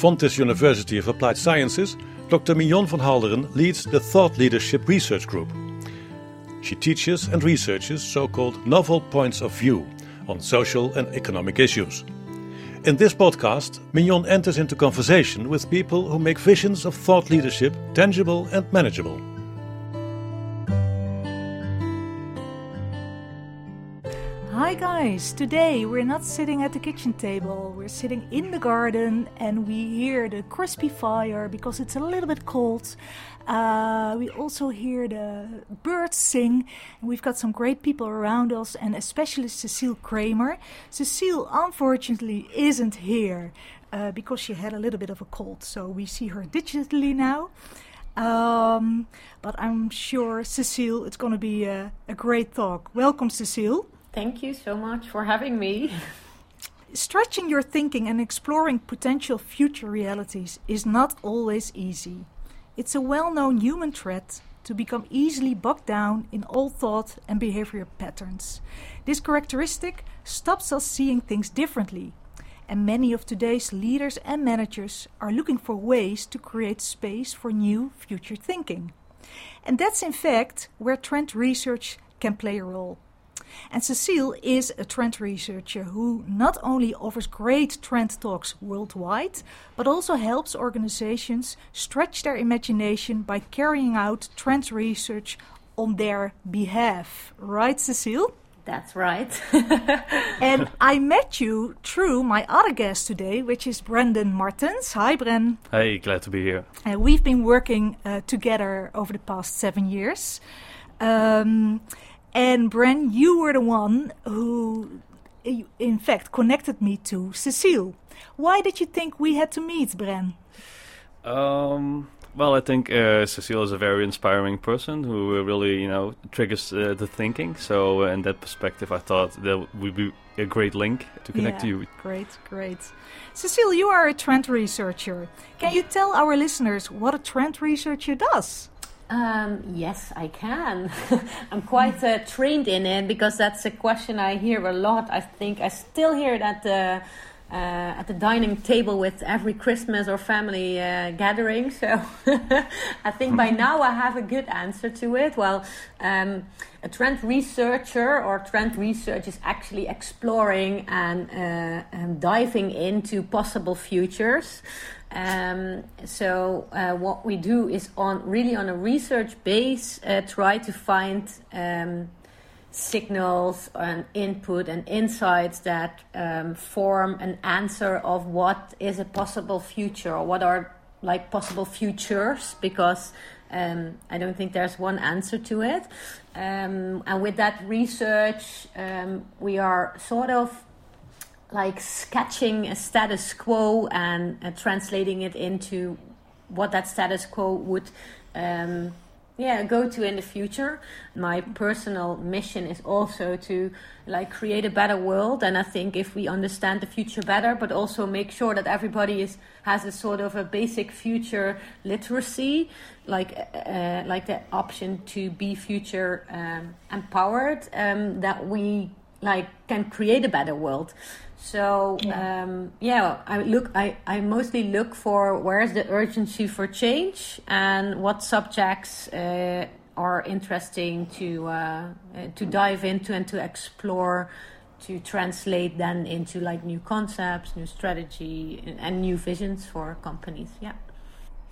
Fontys University of Applied Sciences, Dr. Mignon van Halderen leads the Thought Leadership Research Group. She teaches and researches so called novel points of view on social and economic issues. In this podcast, Mignon enters into conversation with people who make visions of thought leadership tangible and manageable. Hi guys, today we're not sitting at the kitchen table, we're sitting in the garden and we hear the crispy fire because it's a little bit cold. Uh, we also hear the birds sing, we've got some great people around us, and especially Cecile Kramer. Cecile, unfortunately, isn't here uh, because she had a little bit of a cold, so we see her digitally now. Um, but I'm sure, Cecile, it's going to be a, a great talk. Welcome, Cecile. Thank you so much for having me. Stretching your thinking and exploring potential future realities is not always easy. It's a well known human trait to become easily bogged down in old thought and behavior patterns. This characteristic stops us seeing things differently, and many of today's leaders and managers are looking for ways to create space for new future thinking. And that's in fact where trend research can play a role. And Cecile is a trend researcher who not only offers great trend talks worldwide, but also helps organizations stretch their imagination by carrying out trend research on their behalf. Right, Cecile? That's right. and I met you through my other guest today, which is Brendan Martens. Hi, Bren. Hey, glad to be here. Uh, we've been working uh, together over the past seven years. Um, and Bren, you were the one who, in fact, connected me to Cecile. Why did you think we had to meet, Bren? Um, well, I think uh, Cecile is a very inspiring person who really, you know, triggers uh, the thinking. So, uh, in that perspective, I thought that would be a great link to connect yeah, to you. Great, great. Cecile, you are a trend researcher. Can you tell our listeners what a trend researcher does? Um, yes, I can. I'm quite uh, trained in it because that's a question I hear a lot. I think I still hear that uh, uh, at the dining table with every Christmas or family uh, gathering. So I think by now I have a good answer to it. Well, um, a trend researcher or trend research is actually exploring and, uh, and diving into possible futures. Um, so uh, what we do is on really on a research base uh, try to find um, signals and input and insights that um, form an answer of what is a possible future or what are like possible futures because um, I don't think there's one answer to it. Um, and with that research, um, we are sort of like sketching a status quo and uh, translating it into what that status quo would um, yeah go to in the future. My personal mission is also to like create a better world. And i think if we understand the future better but also make sure that everybody is has a sort of a basic future literacy like uh, like the option to be future um, empowered um, that we like can create a better world so yeah. Um, yeah, I look. I, I mostly look for where is the urgency for change and what subjects uh, are interesting to uh, uh, to dive into and to explore, to translate then into like new concepts, new strategy, and new visions for companies. Yeah.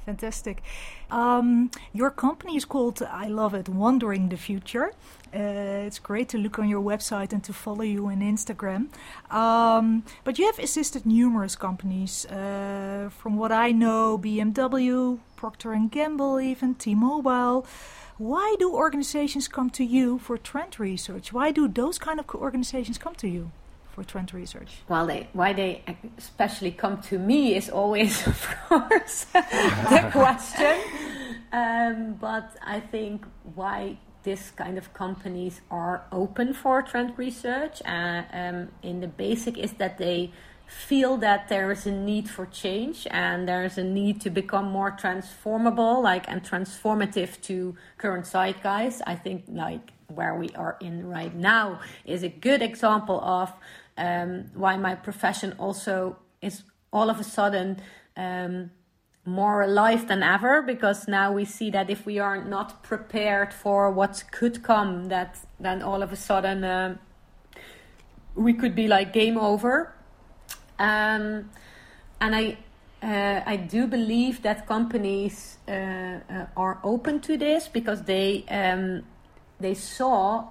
Fantastic. Um, your company is called, I love it, Wondering the Future. Uh, it's great to look on your website and to follow you on Instagram. Um, but you have assisted numerous companies. Uh, from what I know, BMW, Procter and Gamble, even T-Mobile. Why do organizations come to you for trend research? Why do those kind of organizations come to you? For trend research? Well, they, why they especially come to me is always, of course, the question. Um, but I think why this kind of companies are open for trend research uh, um, in the basic is that they feel that there is a need for change and there is a need to become more transformable like and transformative to current zeitgeist i think like where we are in right now is a good example of um, why my profession also is all of a sudden um, more alive than ever because now we see that if we are not prepared for what could come, that then all of a sudden uh, we could be like game over. Um, and I uh, I do believe that companies uh, uh, are open to this because they um, they saw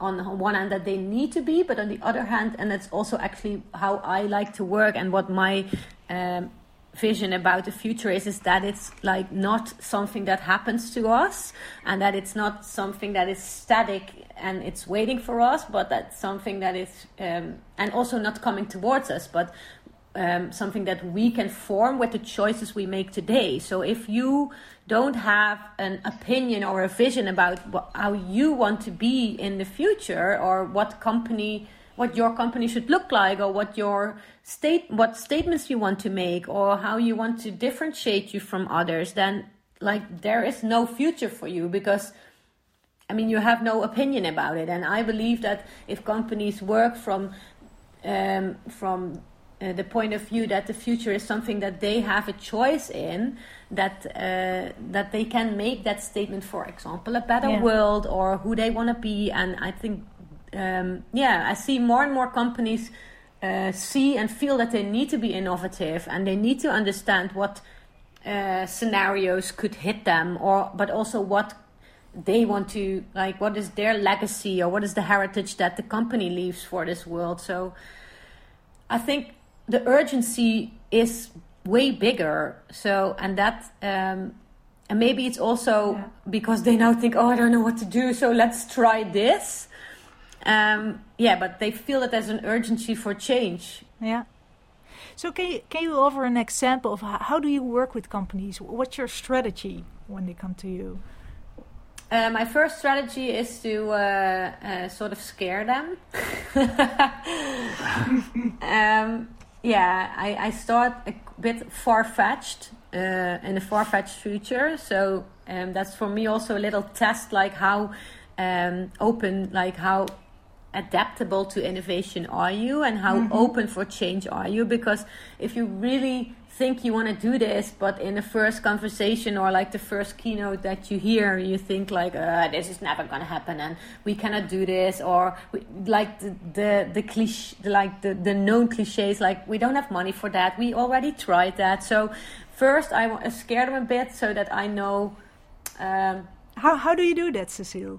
on one hand that they need to be, but on the other hand, and that's also actually how I like to work and what my um, vision about the future is is that it's like not something that happens to us and that it's not something that is static and it's waiting for us but that's something that is um, and also not coming towards us but um, something that we can form with the choices we make today. So if you don't have an opinion or a vision about how you want to be in the future or what company what your company should look like or what your state what statements you want to make or how you want to differentiate you from others then like there is no future for you because i mean you have no opinion about it. And i believe that if companies work from um, from uh, the point of view that the future is something that they have a choice in that uh, that they can make that statement for example a better yeah. world or who they want to be and i think um, yeah, I see more and more companies uh, see and feel that they need to be innovative and they need to understand what uh, scenarios could hit them, or but also what they want to like. What is their legacy or what is the heritage that the company leaves for this world? So, I think the urgency is way bigger. So, and that. Um, and maybe it's also yeah. because they now think, oh, I don't know what to do, so let's try this um, yeah, but they feel that there's an urgency for change. Yeah. So can you, can you offer an example of how, how do you work with companies? What's your strategy when they come to you? Uh, my first strategy is to uh, uh, sort of scare them. um, yeah, I, I start a bit far fetched uh, in a far fetched future. So um, that's for me also a little test, like how um, open, like how adaptable to innovation are you and how mm-hmm. open for change are you because if you really think you want to do this but in the first conversation or like the first keynote that you hear you think like uh, this is never going to happen and we cannot do this or we, like the the, the cliche like the, the known cliches like we don't have money for that. We already tried that. So first i scare them a bit so that i know um, how, how do you do that cecile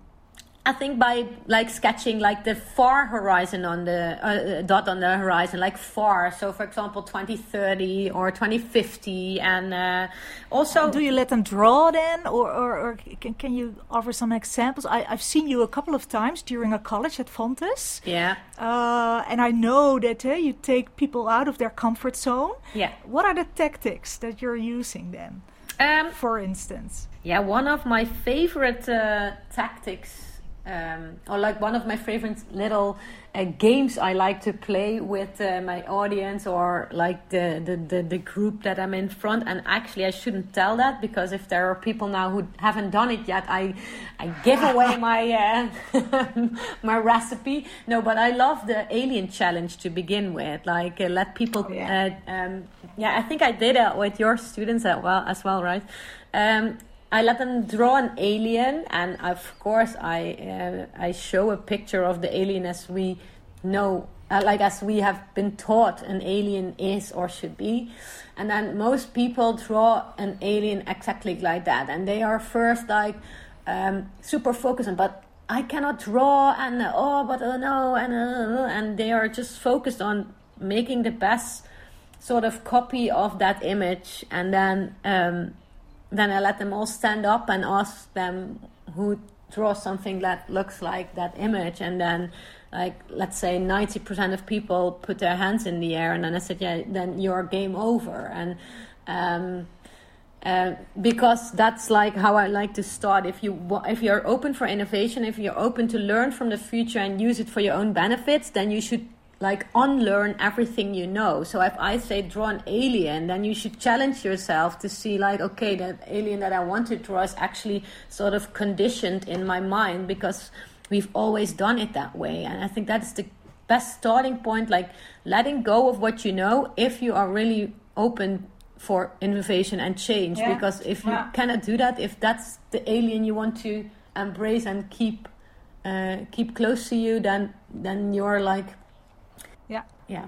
I think by like sketching like the far horizon on the uh, uh dot on the horizon, like far. So, for example, 2030 or 2050, and uh, also. Do you let them draw then, or, or, or can, can you offer some examples? I, have seen you a couple of times during a college at Fontys. Yeah. Uh, and I know that uh, you take people out of their comfort zone. Yeah. What are the tactics that you're using then? Um, for instance. Yeah, one of my favorite uh, tactics um, or like one of my favorite little uh, games I like to play with uh, my audience or like the, the, the, the, group that I'm in front. And actually, I shouldn't tell that because if there are people now who haven't done it yet, I, I give away my, uh, my recipe. No, but I love the alien challenge to begin with. Like, uh, let people, oh, yeah. Uh, um, yeah, I think I did it with your students as well, as well right? Um, I let them draw an alien, and of course, I uh, I show a picture of the alien as we know, uh, like as we have been taught an alien is or should be, and then most people draw an alien exactly like that, and they are first like um, super focused on, but I cannot draw, and oh, but oh no, and uh, and they are just focused on making the best sort of copy of that image, and then. Um, then I let them all stand up and ask them who draws something that looks like that image, and then like let's say 90% of people put their hands in the air. And then i said yeah then you're game over. And um, uh, because that's like how I like to start. If you if you're open for innovation, if you're open to learn from the future and use it for your own benefits, then you should like unlearn everything you know. So if I say draw an alien, then you should challenge yourself to see like, okay, that alien that I want to draw is actually sort of conditioned in my mind because we've always done it that way. And I think that's the best starting point, like letting go of what you know if you are really open for innovation and change. Yeah. Because if you Yeah. cannot do that, if that's the alien you want to embrace and keep uh, keep close to you, then then you're like Yeah.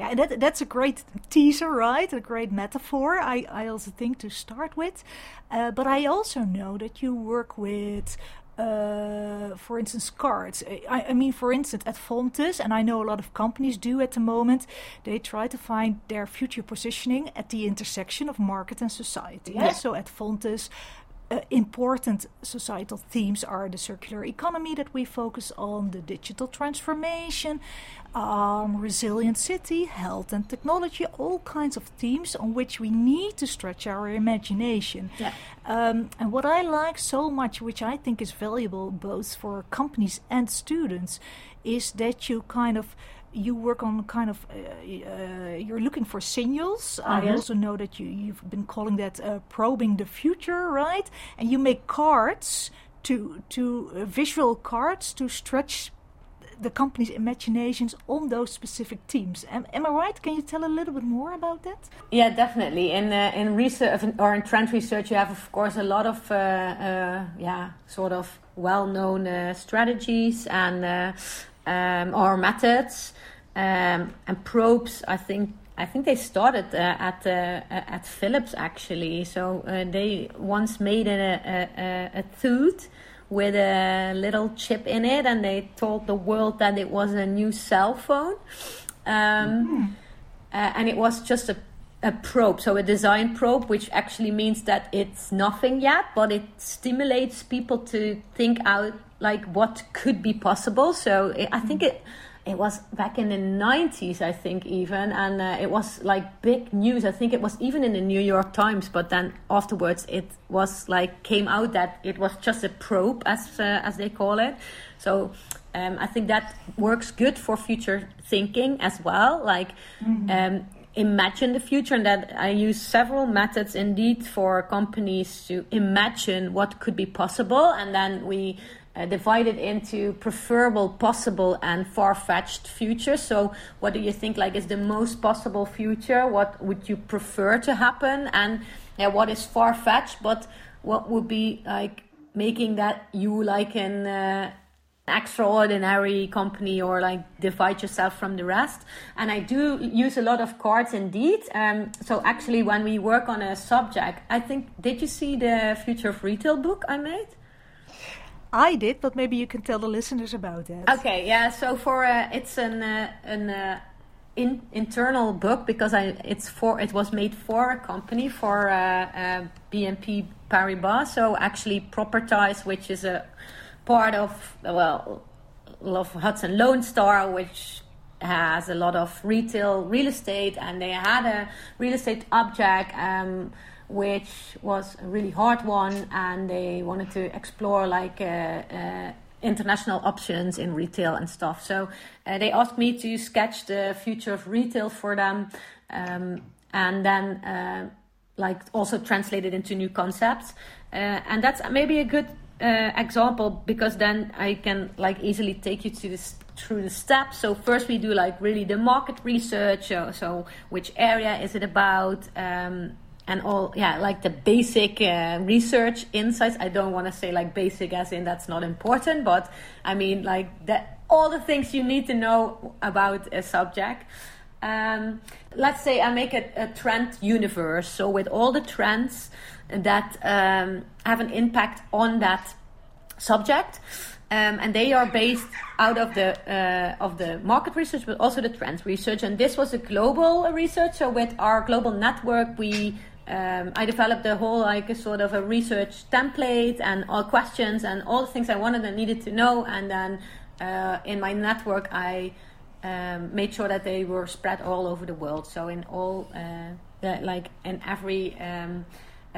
yeah. That, that's a great teaser, right? A great metaphor, I, I also think, to start with. Uh, but I also know that you work with, uh, for instance, cards. I, I mean, for instance, at Fontys, and I know a lot of companies do at the moment, they try to find their future positioning at the intersection of market and society. Yeah. So at Fontys, uh, important societal themes are the circular economy that we focus on, the digital transformation, um, resilient city, health and technology, all kinds of themes on which we need to stretch our imagination. Yeah. Um, and what I like so much, which I think is valuable both for companies and students, is that you kind of you work on kind of uh, uh, you're looking for signals. I Mhm. also know that you you've been calling that uh, probing the future, right? And you make cards to to uh, visual cards to stretch the company's imaginations on those specific teams. Am, am I right? Can you tell a little bit more about that? Yeah, definitely. In uh, in research or in trend research, you have of course a lot of uh, uh, yeah sort of well-known uh, strategies and uh, um, or methods um, and probes. I think I think they started uh, at uh, at Philips actually. So uh, they once made a, a, a, tooth with a little chip in it, and they told the world that it was a new cell phone. Um, uh, and it was just a, a probe, so a design probe, which actually means that it's nothing yet, but it stimulates people to think out like what could be possible. So it, I think it it was back in the 90s i think even and uh, it was like big news. I think it was even in the new york times but then afterwards it was like came out that it was just a probe as uh, as they call it. So um, i think that works good for future thinking as well. Like um, imagine the future and that i use several methods indeed for companies to imagine what could be possible and then we uh, divided into preferable, possible, and far-fetched future. So, what do you think like is the most possible future? What would you prefer to happen? And yeah, what is far-fetched? But what would be like making that you like an uh, extraordinary company or like divide yourself from the rest? And I do use a lot of cards indeed. Um, so actually, when we work on a subject, I think did you see the Future of Retail book I made? I did, but maybe you can tell the listeners about it. Okay, yeah. So for uh, it's an uh, an uh, in, internal book because I it's for it was made for a company for uh, uh, BNP Paribas. So actually, Properties, which is a part of well, of Hudson Lone Star, which has a lot of retail real estate, and they had a real estate object. Um, which was a really hard one, and they wanted to explore like uh, uh, international options in retail and stuff. So uh, they asked me to sketch the future of retail for them, um, and then like also translate it into new concepts. And that's maybe a good uh, example because then I can like easily take you to this through the steps. So first we do like really the market research. So, so which area is it about? Um, and all yeah like the basic uh, research insights i don't want to say like basic as in that's not important but i mean like that all the things you need to know about a subject um, let's say i make a, a trend universe so with all the trends that um, have an impact on that subject um, and they are based out of the uh, of the market research, but also the trend research. And this was a global research. So with our global network, we um, I developed a whole like a sort of a research template and all questions and all the things I wanted and needed to know. And then uh, in my network, I um, made sure that they were spread all over the world. So in all uh, the, like in every um,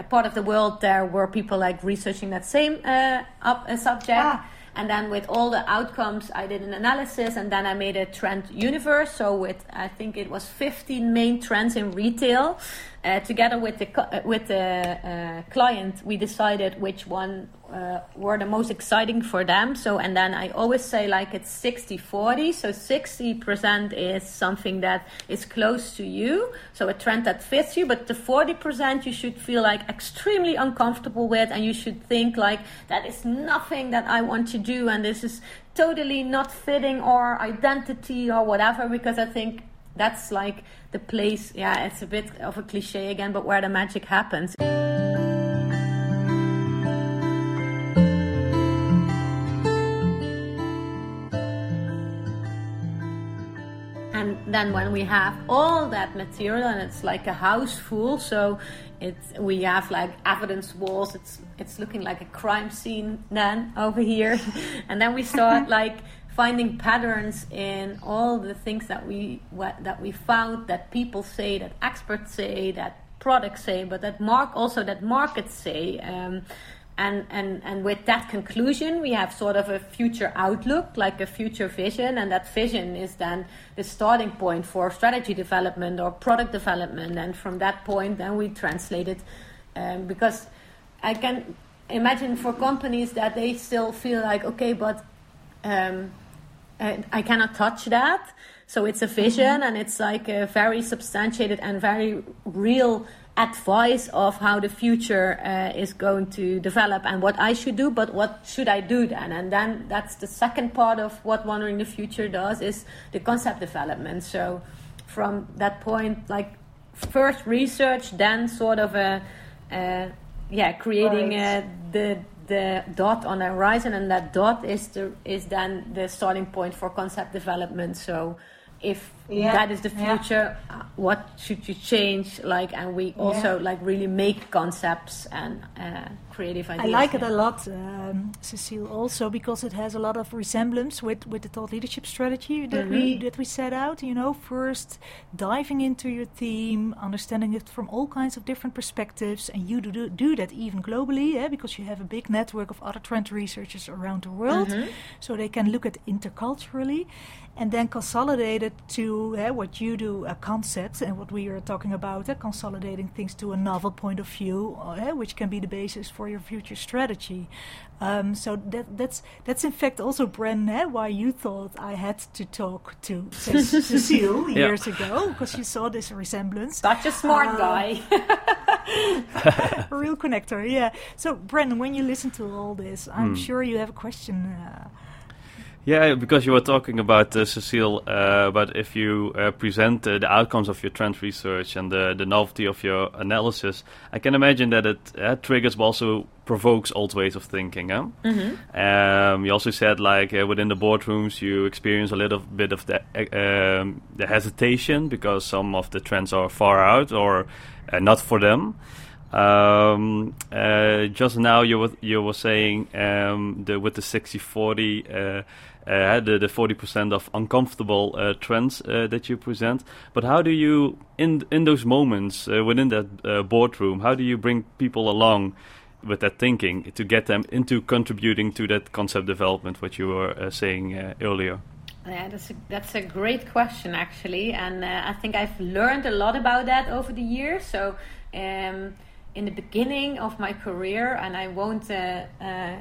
part of the world, there were people like researching that same uh, up, uh, subject. Ah. And then with all the outcomes, I did an analysis, and then I made a trend universe. So with I think it was 15 main trends in retail, uh, together with the uh, with the uh, client, we decided which one uh, were the most exciting for them. So, and then I always say like it's 60 40. So, 60% is something that is close to you, so a trend that fits you, but the 40% you should feel like extremely uncomfortable with, and you should think like that is nothing that I want to do, and this is totally not fitting our identity or whatever, because I think that's like the place yeah it's a bit of a cliche again but where the magic happens. And then when we have all that material and it's like a house full so it's we have like evidence walls it's it's looking like a crime scene then over here. And then we start like finding patterns in all the things that we what, that we found that people say, that experts say, that products say, but that mark also that markets say. Um, and, and, and with that conclusion, we have sort of a future outlook, like a future vision, and that vision is then the starting point for strategy development or product development. And from that point, then we translate it um, because I can imagine for companies that they still feel like, okay, but um, I cannot touch that. So it's a vision mm-hmm. and it's like a very substantiated and very real advice of how the future uh, is going to develop and what I should do, but what should I do then? And then that's the second part of what Wandering the Future does is the concept development. So from that point, like first research, then sort of a, a yeah, creating right. uh, the the dot on the horizon, and that dot is the is then the starting point for concept development. So if yeah. that is the future yeah. uh, what should you change like and we also yeah. like really make concepts and uh, creative ideas i like it a lot um, cecile also because it has a lot of resemblance with with the thought leadership strategy that mm-hmm. we that we set out you know first diving into your theme understanding it from all kinds of different perspectives and you do do that even globally yeah, because you have a big network of other trend researchers around the world mm-hmm. so they can look at interculturally and then consolidate it to uh, what you do, a concept, and what we are talking about, uh, consolidating things to a novel point of view, uh, which can be the basis for your future strategy. Um, so that, that's that's in fact also Bren, why you thought I had to talk to Cecile yeah. years ago because you saw this resemblance. Such a smart um, guy. a real connector, yeah. So Bren, when you listen to all this, I'm mm. sure you have a question. Uh, yeah, because you were talking about uh, Cecile, uh, but if you uh, present uh, the outcomes of your trend research and the, the novelty of your analysis, I can imagine that it uh, triggers but also provokes old ways of thinking. Huh? Mm-hmm. Um, you also said like uh, within the boardrooms you experience a little bit of the um, the hesitation because some of the trends are far out or not for them. Um, just now you were you were saying um, the with the 60-40 uh, the, the 40% of uncomfortable uh, trends uh, that you present. But how do you, in in those moments within that boardroom, how do you bring people along with that thinking to get them into contributing to that concept development, what you were saying earlier? Yeah, that's a, that's a great question actually, and uh, I think I've learned a lot about that over the years. So, um, in the beginning of my career, and I won't uh, uh,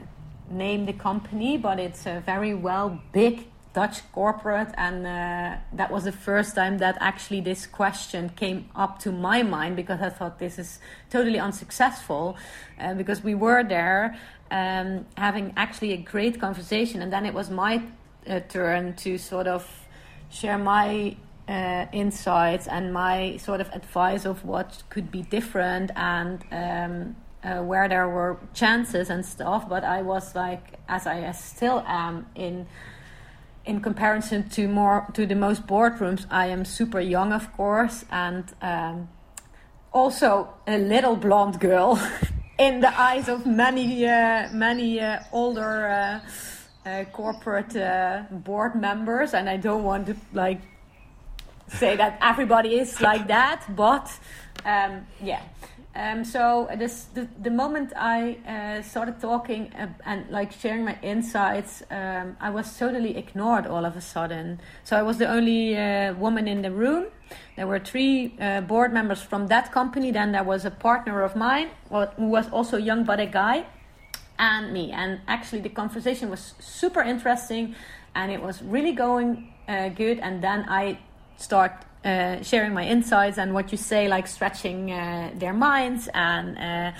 name the company, but it's a very well big Dutch corporate, and uh, that was the first time that actually this question came up to my mind because I thought this is totally unsuccessful uh, because we were there um, having actually a great conversation, and then it was my uh, turn to sort of share my uh, insights and my sort of advice of what could be different and um, uh, where there were chances and stuff, but I was like, as I still am in in comparison to more to the most boardrooms, I am super young, of course, and um, also a little blonde girl in the eyes of many uh, many uh, older uh, uh, corporate uh, board members, and I don't want to like say that everybody is like that, but um, yeah. Um, so this, the, the moment I uh, started talking uh, and like sharing my insights, um, I was totally ignored all of a sudden. So I was the only uh, woman in the room, there were three uh, board members from that company. Then there was a partner of mine who was also young but a guy, and me. And actually, the conversation was super interesting, and it was really going uh, good. And then I start uh, sharing my insights and what you say, like stretching uh, their minds and uh,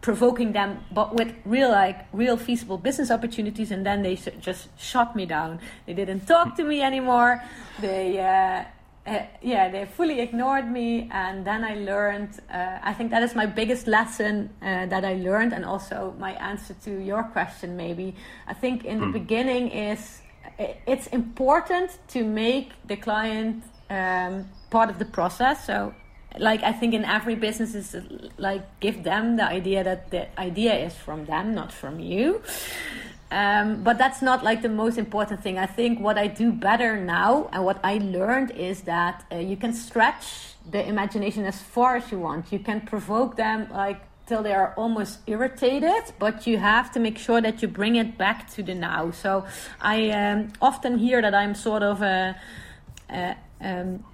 provoking them, but with real, like real feasible business opportunities. And then they just shut me down. They didn't talk to me anymore. They. Uh, uh, yeah, they fully ignored me, and then I learned. Uh, I think that is my biggest lesson uh, that I learned, and also my answer to your question. Maybe I think in the mm. beginning is it's important to make the client um, part of the process. So, like I think in every business is like give them the idea that the idea is from them, not from you. Um, but that's not like the most important thing. I think what I do better now and what I learned is that uh, you can stretch the imagination as far as you want. You can provoke them like till they are almost irritated, but you have to make sure that you bring it back to the now. So I um, often hear that I'm sort of a, a um,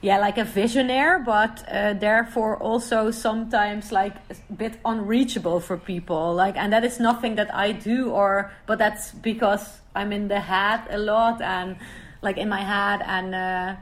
yeah, like a visionaire, but uh, therefore also sometimes like a bit unreachable for people. Like, and that is nothing that I do, or but that's because I'm in the head a lot and like in my head, and uh,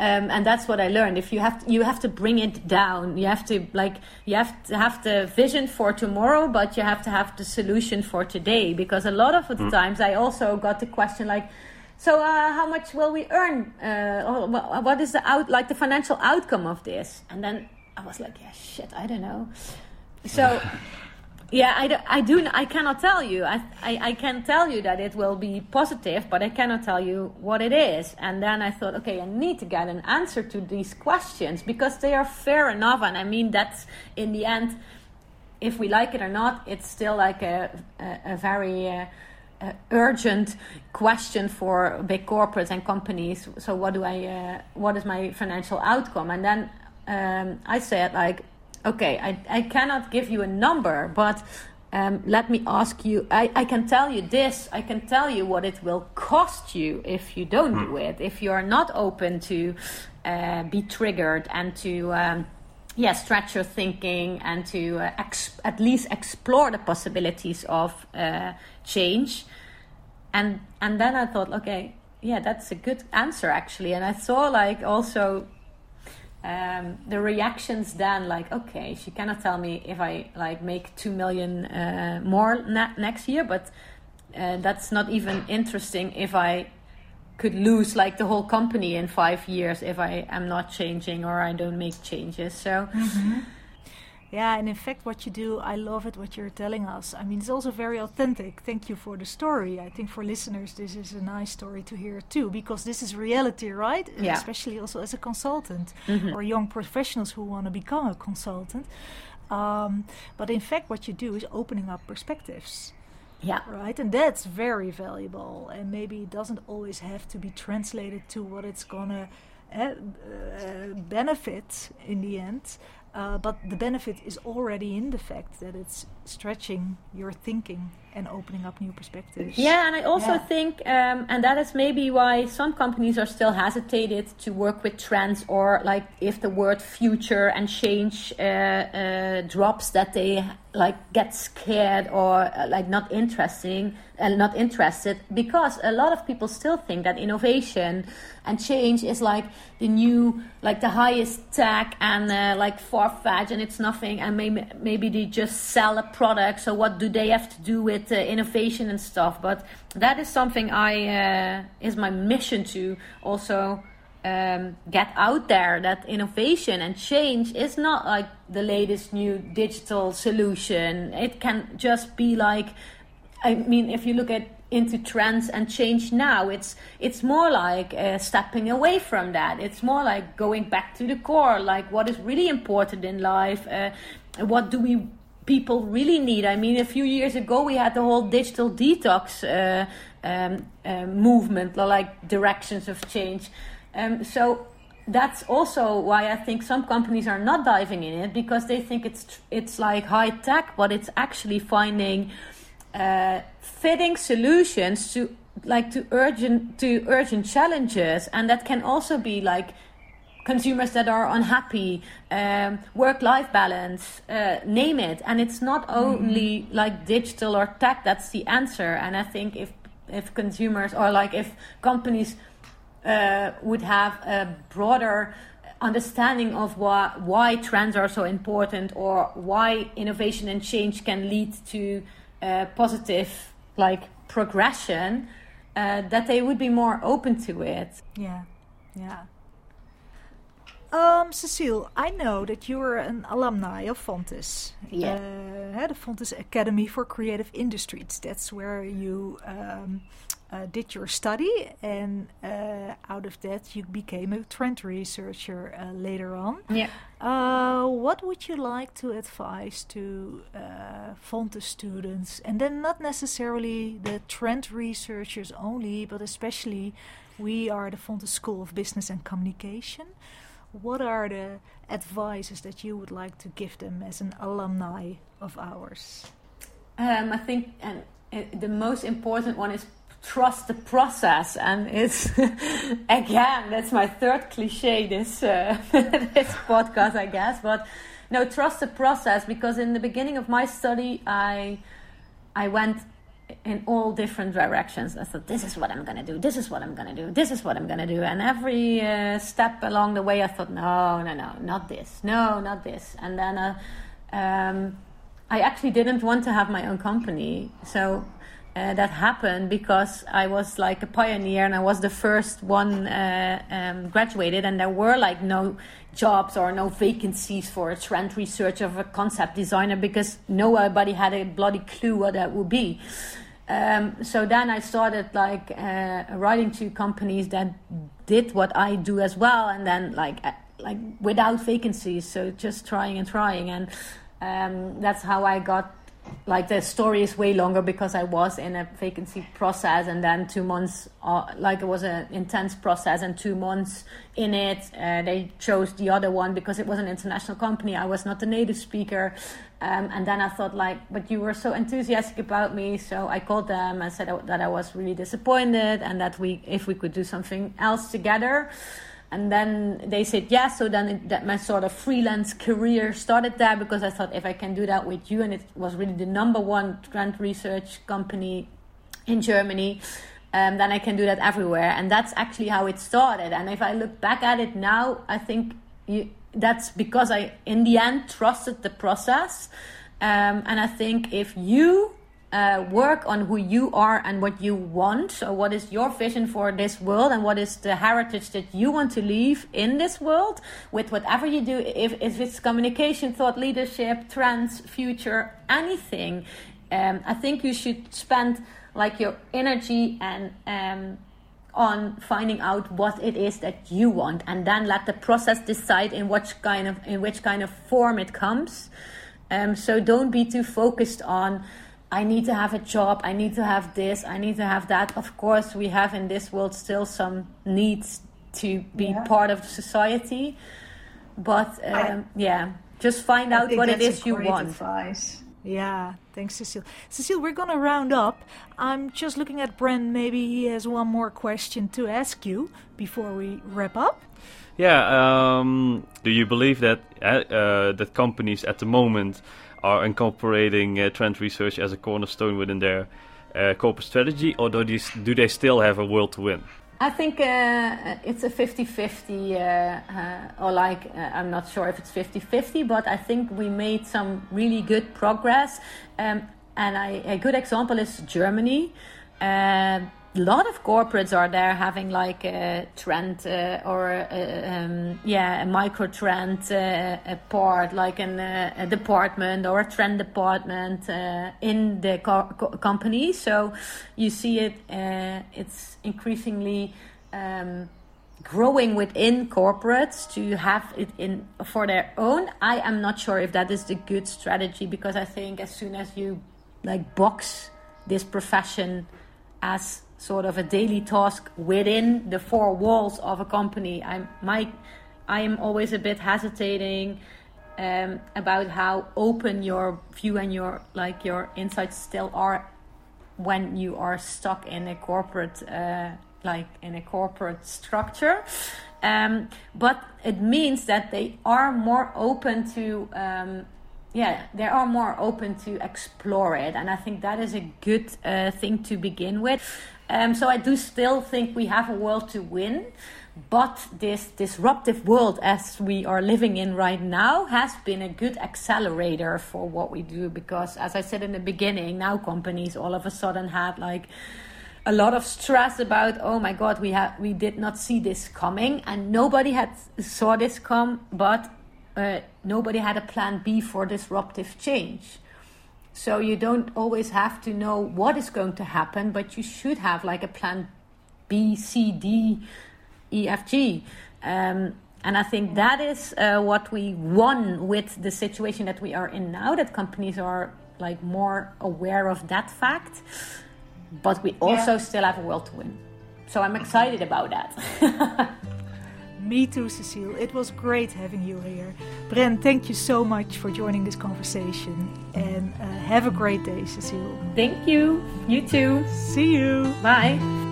um, and that's what I learned. If you have to, you have to bring it down. You have to like you have to have the vision for tomorrow, but you have to have the solution for today. Because a lot of the mm. times I also got the question like so, uh, how much will we earn? Uh, what is the out like the financial outcome of this? And then I was like, yeah, shit, I don't know. So, yeah, I, do, I do. I cannot tell you. I, I I can tell you that it will be positive, but I cannot tell you what it is. And then I thought, okay, I need to get an answer to these questions because they are fair enough. And I mean, that's in the end, if we like it or not, it's still like a a, a very uh, uh, urgent question for big corporates and companies. So what do I? Uh, what is my financial outcome? And then um, I said like, okay, I I cannot give you a number, but um, let me ask you. I, I can tell you this. I can tell you what it will cost you if you don't do hmm. it. If you are not open to uh, be triggered and to um, yeah, stretch your thinking and to uh, ex- at least explore the possibilities of uh, change. And and then I thought, okay, yeah, that's a good answer actually. And I saw like also um, the reactions then, like, okay, she cannot tell me if I like make two million uh, more ne- next year, but uh, that's not even interesting if I could lose like the whole company in five years if I am not changing or I don't make changes. So. Mm-hmm. Yeah, and in fact, what you do, I love it what you're telling us. I mean, it's also very authentic. Thank you for the story. I think for listeners, this is a nice story to hear too, because this is reality, right? Yeah. Especially also as a consultant mm-hmm. or young professionals who want to become a consultant. Um, but in fact, what you do is opening up perspectives. Yeah. Right. And that's very valuable. And maybe it doesn't always have to be translated to what it's going to eh, uh, benefit in the end. Uh, but the benefit is already in the fact that it's stretching your thinking and opening up new perspectives. Yeah, and I also yeah. think, um, and that is maybe why some companies are still hesitated to work with trends, or like if the word future and change uh, uh, drops, that they like get scared or uh, like not interesting and not interested, because a lot of people still think that innovation and change is like the new, like the highest tech and uh, like far fetched, and it's nothing, and maybe maybe they just sell a product. or what do they have to do with uh, innovation and stuff. But that is something I uh, is my mission to also um, get out there. That innovation and change is not like the latest new digital solution. It can just be like, I mean, if you look at into trends and change now it's it's more like uh, stepping away from that it's more like going back to the core like what is really important in life uh, what do we people really need. I mean, a few years ago we had the whole digital detox uh, um, uh, movement, like directions of change. Um, so that's also why I think some companies are not diving in it because they think it's it's like high tech, but it's actually finding uh, fitting solutions to like to urgent to urgent challenges and that can also be like consumers that are unhappy um, work life balance uh, name it. And it's not only mm-hmm. like digital or tech that's the answer. And i think if if consumers or like if companies uh, would have a broader understanding of why, why trends are so important or why innovation and change can lead to uh, positive like progression uh, that they would be more open to it. Yeah. Yeah um, Cecile, I know that you are an alumni of Fontys. Yeah. Uh, the Fontys Academy for Creative Industries. That's where you um, uh, did your study, and uh, out of that, you became a trend researcher uh, later on. Yeah. Uh, what would you like to advise to uh, Fontys students, and then not necessarily the trend researchers only, but especially we are the Fontys School of Business and Communication. What are the advices that you would like to give them as an alumni of ours? Um, I think, and uh, the most important one is trust the process and it's again that's my third cliche this uh, this podcast i guess but no trust the process because in the beginning of my study i i went in all different directions. I thought this is what i'm going to do. This is what i'm going to do. This is what i'm going to do. And every uh, step along the way i thought no no no not this. No not this. And then uh, um, i actually didn't want to have my own company. So uh, that happened because I was like a pioneer and I was the first one uh, um, graduated, and there were like no jobs or no vacancies for a trend researcher of a concept designer because nobody had a bloody clue what that would be. Um, so then I started like uh, writing to companies that did what I do as well, and then like uh, like without vacancies, so just trying and trying, and um, that's how I got like the story is way longer because I was in a vacancy process and then two months uh, like it was an intense process and two months in it uh, they chose the other one because it was an international company. I was not a native speaker. Um, and then I thought like but you were so enthusiastic about me so I called them and said that I was really disappointed and that we if we could do something else together and then they said yes so then it, that my sort of freelance career started there because i thought if i can do that with you and it was really the number one trend research company in germany um, then i can do that everywhere. And that's actually how it started. And if i look back at it now i think you, that's because i in the end trusted the process. Um, and i think if you uh, work on who you are and what you want. So, what is your vision for this world, and what is the heritage that you want to leave in this world with whatever you do? If, if it's communication, thought leadership, trends, future, anything, um, I think you should spend like your energy and um, on finding out what it is that you want, and then let the process decide in which kind of in which kind of form it comes. Um, so, don't be too focused on I need to have a job, I need to have this, I need to have that. Of course, we have in this world still some needs to be yeah. part of society. But um, I, yeah, just find out what it is you want. Advice. Yeah, thanks, Cecile. Cecile, we're going to round up. I'm just looking at Brent. Maybe he has one more question to ask you before we wrap up. Yeah, um, do you believe that uh, uh, that companies at the moment are incorporating uh, trend research as a cornerstone within their uh, corporate strategy, or do, these, do they still have a world to win? I think uh, it's a 50 50, uh, uh, or like, uh, I'm not sure if it's 50 50, but I think we made some really good progress. Um, and I, a good example is Germany. Uh, a lot of corporates are there having like a trend uh, or a, um, yeah a micro trend uh, a part like an, uh, a department or a trend department uh, in the co- co- company. So you see it uh, it's increasingly um, growing within corporates to have it in for their own. I am not sure if that is the good strategy because i think as soon as you like box this profession as sort of a daily task within the four walls of a company. I might, I am always a bit hesitating um, about how open your view and your like your insights still are when you are stuck in a corporate, uh, like in a corporate structure. Um, but it means that they are more open to um, yeah, they are more open to explore it, and I think that is a good uh, thing to begin with. Um, so I do still think we have a world to win, but this disruptive world as we are living in right now has been a good accelerator for what we do because, as I said in the beginning, now companies all of a sudden had like a lot of stress about oh my god we had we did not see this coming and nobody had saw this come but uh, nobody had a plan B for disruptive change. So you don't always have to know what is going to happen, but you should have like a plan B, C, D, E, F, G. Um, and I think that is uh, what we won with the situation that we are in now. That companies are like more aware of that fact, but we also yeah. still have a world to win. So I'm excited about that. Me too, Cecile. It was great having you here. Bren, thank you so much for joining this conversation. And uh, have a great day, Cecile. Thank you. You too. See you. Bye.